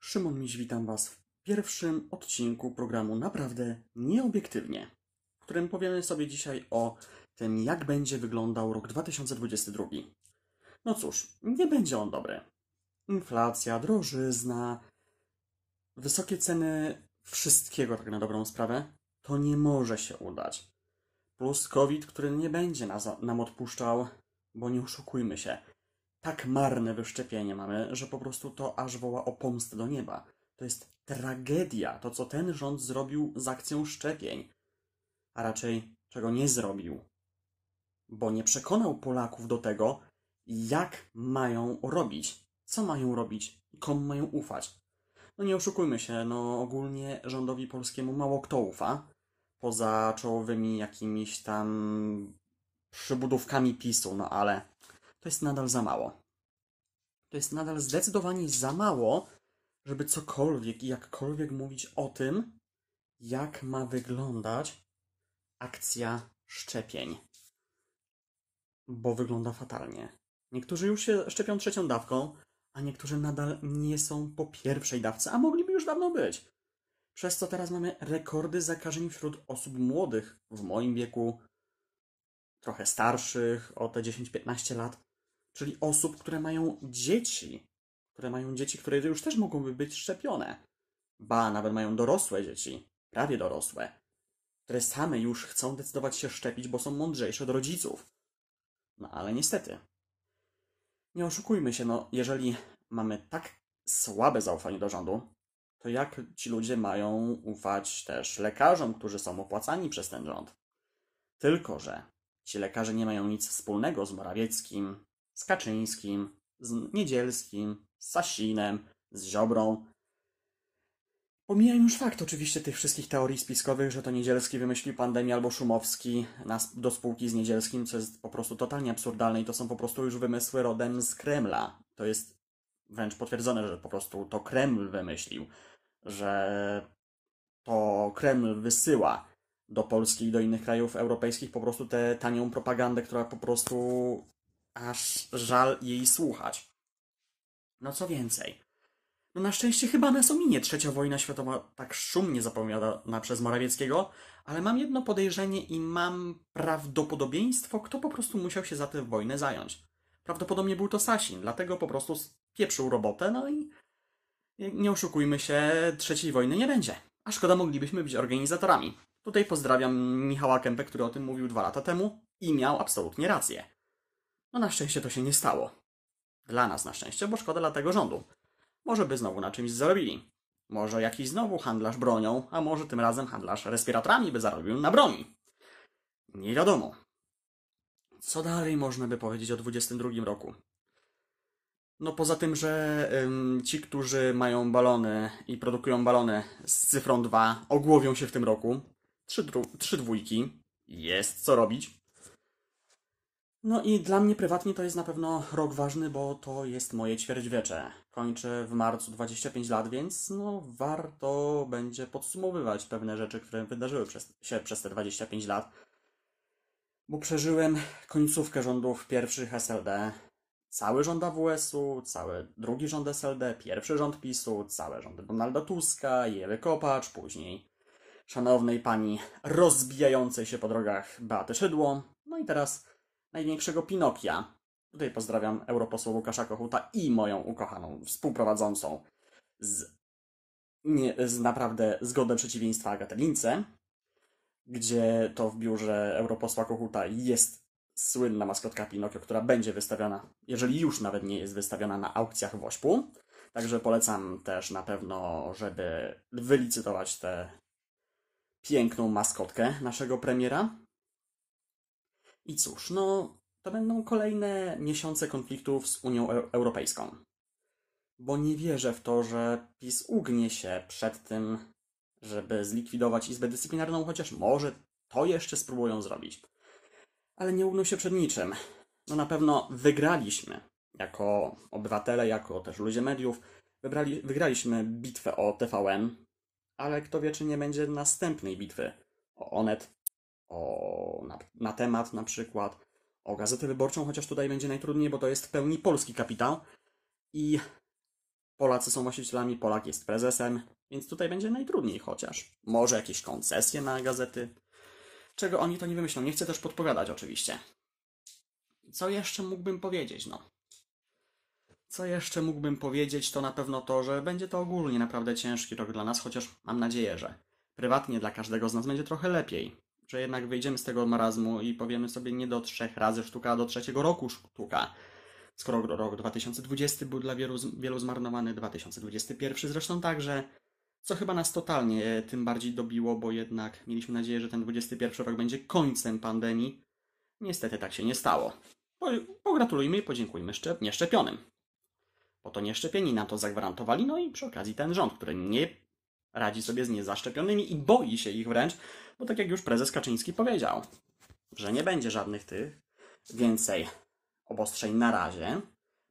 Szymon Miś, witam Was w pierwszym odcinku programu Naprawdę Nieobiektywnie, w którym powiemy sobie dzisiaj o tym, jak będzie wyglądał rok 2022. No cóż, nie będzie on dobry. Inflacja, drożyzna, wysokie ceny wszystkiego tak na dobrą sprawę, to nie może się udać. Plus COVID, który nie będzie nas, nam odpuszczał, bo nie oszukujmy się. Tak marne wyszczepienie mamy, że po prostu to aż woła o pomstę do nieba. To jest tragedia, to co ten rząd zrobił z akcją szczepień. A raczej czego nie zrobił. Bo nie przekonał Polaków do tego, jak mają robić, co mają robić komu mają ufać. No nie oszukujmy się, no ogólnie rządowi polskiemu mało kto ufa, poza czołowymi jakimiś tam przybudówkami PiSu, no ale to jest nadal za mało. To jest nadal zdecydowanie za mało, żeby cokolwiek i jakkolwiek mówić o tym, jak ma wyglądać akcja szczepień. Bo wygląda fatalnie. Niektórzy już się szczepią trzecią dawką, a niektórzy nadal nie są po pierwszej dawce, a mogliby już dawno być. Przez co teraz mamy rekordy zakażeń wśród osób młodych, w moim wieku, trochę starszych, o te 10-15 lat, czyli osób, które mają dzieci, które mają dzieci, które już też mogłyby być szczepione. Ba, nawet mają dorosłe dzieci, prawie dorosłe, które same już chcą decydować się szczepić, bo są mądrzejsze od rodziców. No ale niestety. Nie oszukujmy się, no jeżeli mamy tak słabe zaufanie do rządu, to jak ci ludzie mają ufać też lekarzom, którzy są opłacani przez ten rząd? Tylko, że ci lekarze nie mają nic wspólnego z Morawieckim, z Kaczyńskim, z Niedzielskim, z Sasinem, z Ziobrą. Pomijam już fakt oczywiście tych wszystkich teorii spiskowych, że to Niedzielski wymyślił pandemię albo Szumowski do spółki z Niedzielskim, co jest po prostu totalnie absurdalne i to są po prostu już wymysły rodem z Kremla. To jest wręcz potwierdzone, że po prostu to Kreml wymyślił, że to Kreml wysyła do Polski i do innych krajów europejskich po prostu tę tanią propagandę, która po prostu aż żal jej słuchać. No co więcej, no na szczęście chyba nas ominie trzecia wojna światowa tak szumnie zapowiadana przez Morawieckiego, ale mam jedno podejrzenie i mam prawdopodobieństwo, kto po prostu musiał się za tę wojnę zająć. Prawdopodobnie był to Sasin, dlatego po prostu pieprzył robotę, no i nie oszukujmy się, trzeciej wojny nie będzie. A szkoda, moglibyśmy być organizatorami. Tutaj pozdrawiam Michała Kępę, który o tym mówił dwa lata temu i miał absolutnie rację. No na szczęście to się nie stało. Dla nas na szczęście, bo szkoda dla tego rządu. Może by znowu na czymś zarobili. Może jakiś znowu handlarz bronią, a może tym razem handlarz respiratorami by zarobił na broni. Nie wiadomo. Co dalej można by powiedzieć o 22 roku? No poza tym, że ym, ci, którzy mają balony i produkują balony z cyfrą 2, ogłowią się w tym roku. Trzy, trzy dwójki. Jest co robić. No i dla mnie prywatnie to jest na pewno rok ważny, bo to jest moje ćwierćwiecze. Kończę w marcu 25 lat, więc no warto będzie podsumowywać pewne rzeczy, które wydarzyły przez, się przez te 25 lat. Bo przeżyłem końcówkę rządów pierwszych SLD, cały rząd AWS-u, cały drugi rząd SLD, pierwszy rząd PiSu, całe rządy Donalda Tuska, Jewy Kopacz, później szanownej pani rozbijającej się po drogach Beaty Szydło, no i teraz największego Pinokia. Tutaj pozdrawiam europosła Łukasza Kochuta i moją ukochaną współprowadzącą z, nie, z naprawdę zgodne przeciwieństwa Agatę Lince, gdzie to w biurze europosła Kochuta jest słynna maskotka Pinokio, która będzie wystawiona, jeżeli już nawet nie jest wystawiona na aukcjach w Ośpu. Także polecam też na pewno, żeby wylicytować tę piękną maskotkę naszego premiera. I cóż, no to będą kolejne miesiące konfliktów z Unią Europejską. Bo nie wierzę w to, że PiS ugnie się przed tym, żeby zlikwidować Izbę Dyscyplinarną, chociaż może to jeszcze spróbują zrobić. Ale nie ugną się przed niczym. No na pewno wygraliśmy jako obywatele, jako też ludzie mediów. Wybrali, wygraliśmy bitwę o TVN, ale kto wie, czy nie będzie następnej bitwy o Onet, o, na, na temat na przykład, o Gazetę Wyborczą, chociaż tutaj będzie najtrudniej, bo to jest w pełni polski kapitał i Polacy są właścicielami, Polak jest prezesem, więc tutaj będzie najtrudniej chociaż. Może jakieś koncesje na gazety, czego oni to nie wymyślą. Nie chcę też podpowiadać oczywiście. Co jeszcze mógłbym powiedzieć? No. Co jeszcze mógłbym powiedzieć, to na pewno to, że będzie to ogólnie naprawdę ciężki rok dla nas, chociaż mam nadzieję, że prywatnie dla każdego z nas będzie trochę lepiej. Że jednak wyjdziemy z tego marazmu i powiemy sobie nie do trzech razy sztuka, a do trzeciego roku sztuka. Skoro rok 2020 był dla wielu, wielu zmarnowany, 2021 zresztą także, co chyba nas totalnie tym bardziej dobiło, bo jednak mieliśmy nadzieję, że ten 21 rok będzie końcem pandemii. Niestety tak się nie stało. Pogratulujmy i podziękujmy szczep nieszczepionym. Bo to nieszczepieni nam to zagwarantowali, no i przy okazji ten rząd, który nie radzi sobie z niezaszczepionymi i boi się ich wręcz, bo tak jak już prezes Kaczyński powiedział, że nie będzie żadnych tych więcej obostrzeń na razie,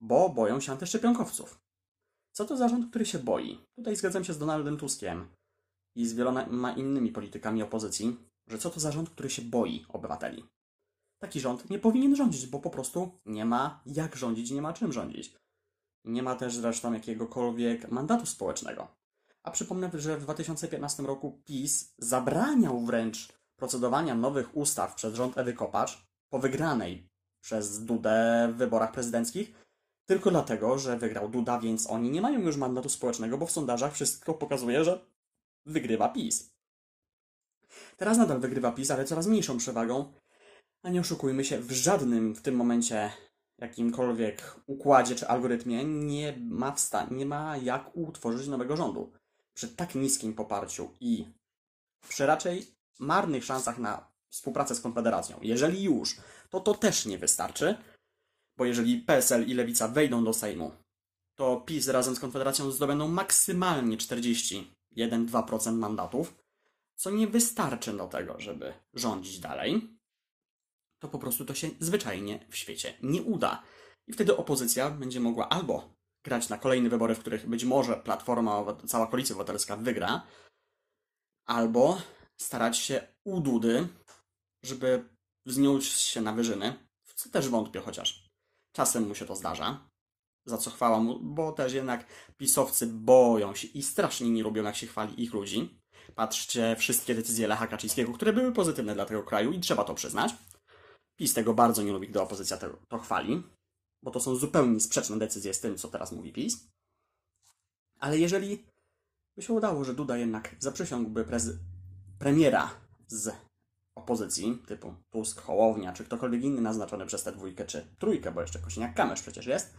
bo boją się antyszczepionkowców. Co to za rząd, który się boi? Tutaj zgadzam się z Donaldem Tuskiem i z wieloma innymi politykami opozycji, że co to za rząd, który się boi obywateli. Taki rząd nie powinien rządzić, bo po prostu nie ma jak rządzić, nie ma czym rządzić. Nie ma też zresztą jakiegokolwiek mandatu społecznego. A przypomnę, że w 2015 roku PiS zabraniał wręcz procedowania nowych ustaw przez rząd Ewy Kopacz po wygranej przez Dudę w wyborach prezydenckich, tylko dlatego, że wygrał Duda, więc oni nie mają już mandatu społecznego, bo w sondażach wszystko pokazuje, że wygrywa PiS. Teraz nadal wygrywa PiS, ale coraz mniejszą przewagą, a nie oszukujmy się, w żadnym w tym momencie jakimkolwiek układzie czy algorytmie nie ma, wsta- nie ma jak utworzyć nowego rządu. Przy tak niskim poparciu i przy raczej marnych szansach na współpracę z Konfederacją, jeżeli już, to to też nie wystarczy, bo jeżeli PSL i Lewica wejdą do Sejmu, to PiS razem z Konfederacją zdobędą maksymalnie 41-2% mandatów, co nie wystarczy do tego, żeby rządzić dalej to po prostu to się zwyczajnie w świecie nie uda. I wtedy opozycja będzie mogła albo grać na kolejne wybory, w których być może Platforma, cała koalicja obywatelska wygra, albo starać się u Dudy, żeby wzniósł się na wyżyny, w co też wątpię chociaż. Czasem mu się to zdarza, za co chwała mu, bo też jednak pisowcy boją się i strasznie nie lubią, jak się chwali ich ludzi. Patrzcie, wszystkie decyzje Lecha Kaczyńskiego, które były pozytywne dla tego kraju i trzeba to przyznać. PiS tego bardzo nie lubi, gdy opozycja to, to chwali, bo to są zupełnie sprzeczne decyzje z tym, co teraz mówi PiS. Ale jeżeli by się udało, że Duda jednak zaprzysiągłby prezy- premiera z opozycji, typu Tusk, Hołownia, czy ktokolwiek inny naznaczony przez tę dwójkę, czy trójkę, bo jeszcze Kosiniak-Kamysz przecież jest,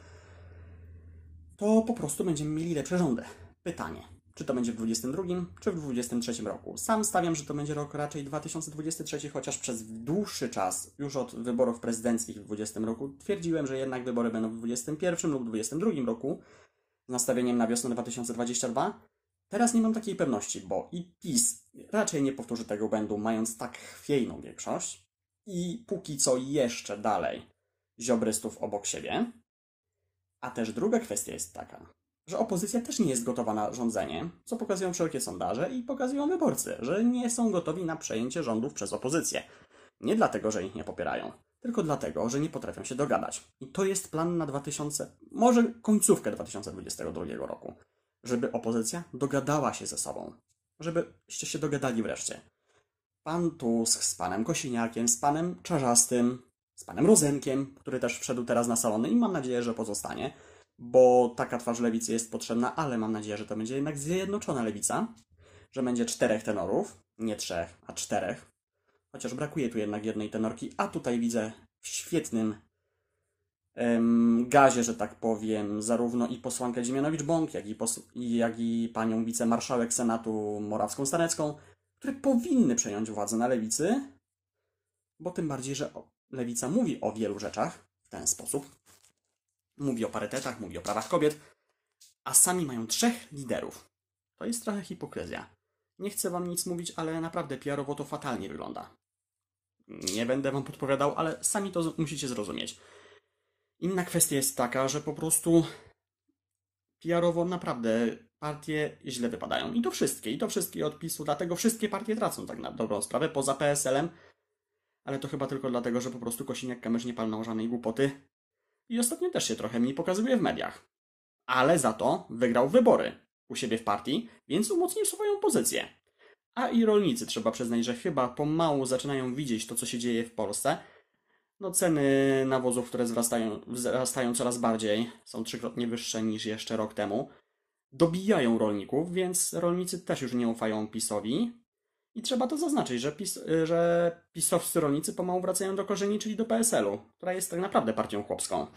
to po prostu będziemy mieli lepsze rządy. Pytanie, czy to będzie w 2022, czy w 2023 roku. Sam stawiam, że to będzie rok raczej 2023, chociaż przez dłuższy czas, już od wyborów prezydenckich w 2020 roku, twierdziłem, że jednak wybory będą w 2021 lub 2022 roku, z nastawieniem na wiosnę 2022. Teraz nie mam takiej pewności, bo i PiS raczej nie powtórzy tego błędu, mając tak chwiejną większość, i póki co jeszcze dalej ziobrystów obok siebie. A też druga kwestia jest taka, że opozycja też nie jest gotowa na rządzenie, co pokazują wszelkie sondaże i pokazują wyborcy, że nie są gotowi na przejęcie rządów przez opozycję. Nie dlatego, że ich nie popierają, tylko dlatego, że nie potrafią się dogadać. I to jest plan na 2000, może końcówkę 2022 roku, żeby opozycja dogadała się ze sobą, żebyście się dogadali wreszcie. Pan Tusk z panem Kosiniakiem, z panem Czarzastym, z panem Rozenkiem, który też wszedł teraz na salony i mam nadzieję, że pozostanie, bo taka twarz lewicy jest potrzebna, ale mam nadzieję, że to będzie jednak zjednoczona lewica, że będzie czterech tenorów, nie trzech, a czterech. Chociaż brakuje tu jednak jednej tenorki, a tutaj widzę w świetnym gazie, że tak powiem, zarówno i posłankę Dziemianowicz-Bąk, jak, i jak i panią wicemarszałek Senatu Morawską-Stanecką, które powinny przejąć władzę na lewicy, bo tym bardziej, że lewica mówi o wielu rzeczach w ten sposób, mówi o parytetach, mówi o prawach kobiet, a sami mają trzech liderów. To jest trochę hipokryzja. Nie chcę wam nic mówić, ale naprawdę PR-owo to fatalnie wygląda. Nie będę wam podpowiadał, ale sami to musicie zrozumieć. Inna kwestia jest taka, że po prostu PR-owo naprawdę partie źle wypadają. I to wszystkie, i to wszystkie odpisu, dlatego wszystkie partie tracą tak na dobrą sprawę, poza PSL-em, ale to chyba tylko dlatego, że po prostu Kosiniak-Kamysz nie palnął żadnej głupoty i ostatnio też się trochę mniej pokazuje w mediach. Ale za to wygrał wybory u siebie w partii, więc umocnił swoją pozycję. A i rolnicy trzeba przyznać, że chyba pomału zaczynają widzieć to, co się dzieje w Polsce. No ceny nawozów, które wzrastają, wzrastają coraz bardziej, są trzykrotnie wyższe niż jeszcze rok temu. Dobijają rolników, więc rolnicy też już nie ufają PiSowi. I trzeba to zaznaczyć, że, PiS, że pisowscy rolnicy pomału wracają do korzeni, czyli do PSL-u, która jest tak naprawdę partią chłopską.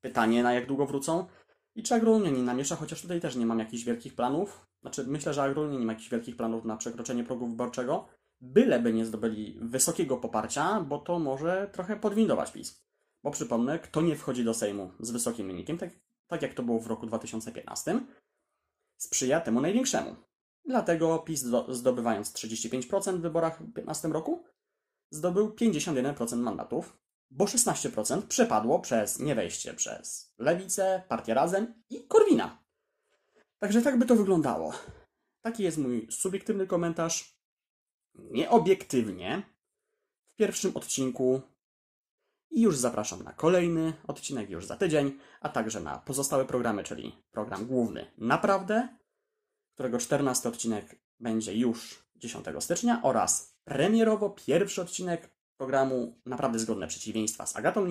Pytanie, na jak długo wrócą? I czy Agrolnie nie namiesza, chociaż tutaj też nie mam jakichś wielkich planów. Znaczy, myślę, że Agrolnie nie ma jakichś wielkich planów na przekroczenie progu wyborczego, byleby nie zdobyli wysokiego poparcia, bo to może trochę podwindować PiS. Bo przypomnę, kto nie wchodzi do Sejmu z wysokim wynikiem, tak, tak jak to było w roku 2015, sprzyja temu największemu. Dlatego PiS zdobywając 35% w wyborach w 2015 roku, zdobył 51% mandatów, bo 16% przepadło przez niewejście przez Lewicę, Partię Razem i Korwina. Także tak by to wyglądało. Taki jest mój subiektywny komentarz. Nieobiektywnie w pierwszym odcinku. I już zapraszam na kolejny odcinek już za tydzień, a także na pozostałe programy, czyli program główny Naprawdę, którego 14 odcinek będzie już 10 stycznia oraz premierowo pierwszy odcinek programu Naprawdę Zgodne Przeciwieństwa z Agatą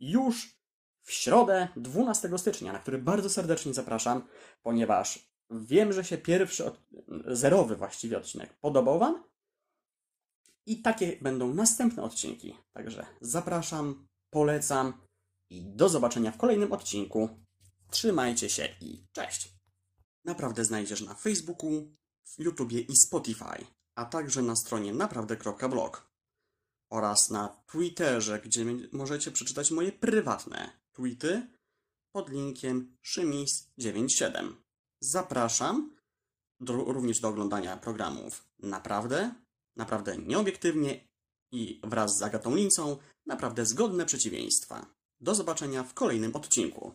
już w środę 12 stycznia, na który bardzo serdecznie zapraszam, ponieważ wiem, że się pierwszy, od... zerowy właściwie odcinek podobał Wam i takie będą następne odcinki. Także zapraszam, polecam i do zobaczenia w kolejnym odcinku. Trzymajcie się i cześć! Naprawdę znajdziesz na Facebooku, w YouTubie i Spotify, a także na stronie naprawdę.blog oraz na Twitterze, gdzie możecie przeczytać moje prywatne tweety pod linkiem szymis97. Zapraszam do, również do oglądania programów Naprawdę, Naprawdę Nieobiektywnie i wraz z Agatą Lincą Naprawdę Zgodne Przeciwieństwa. Do zobaczenia w kolejnym odcinku.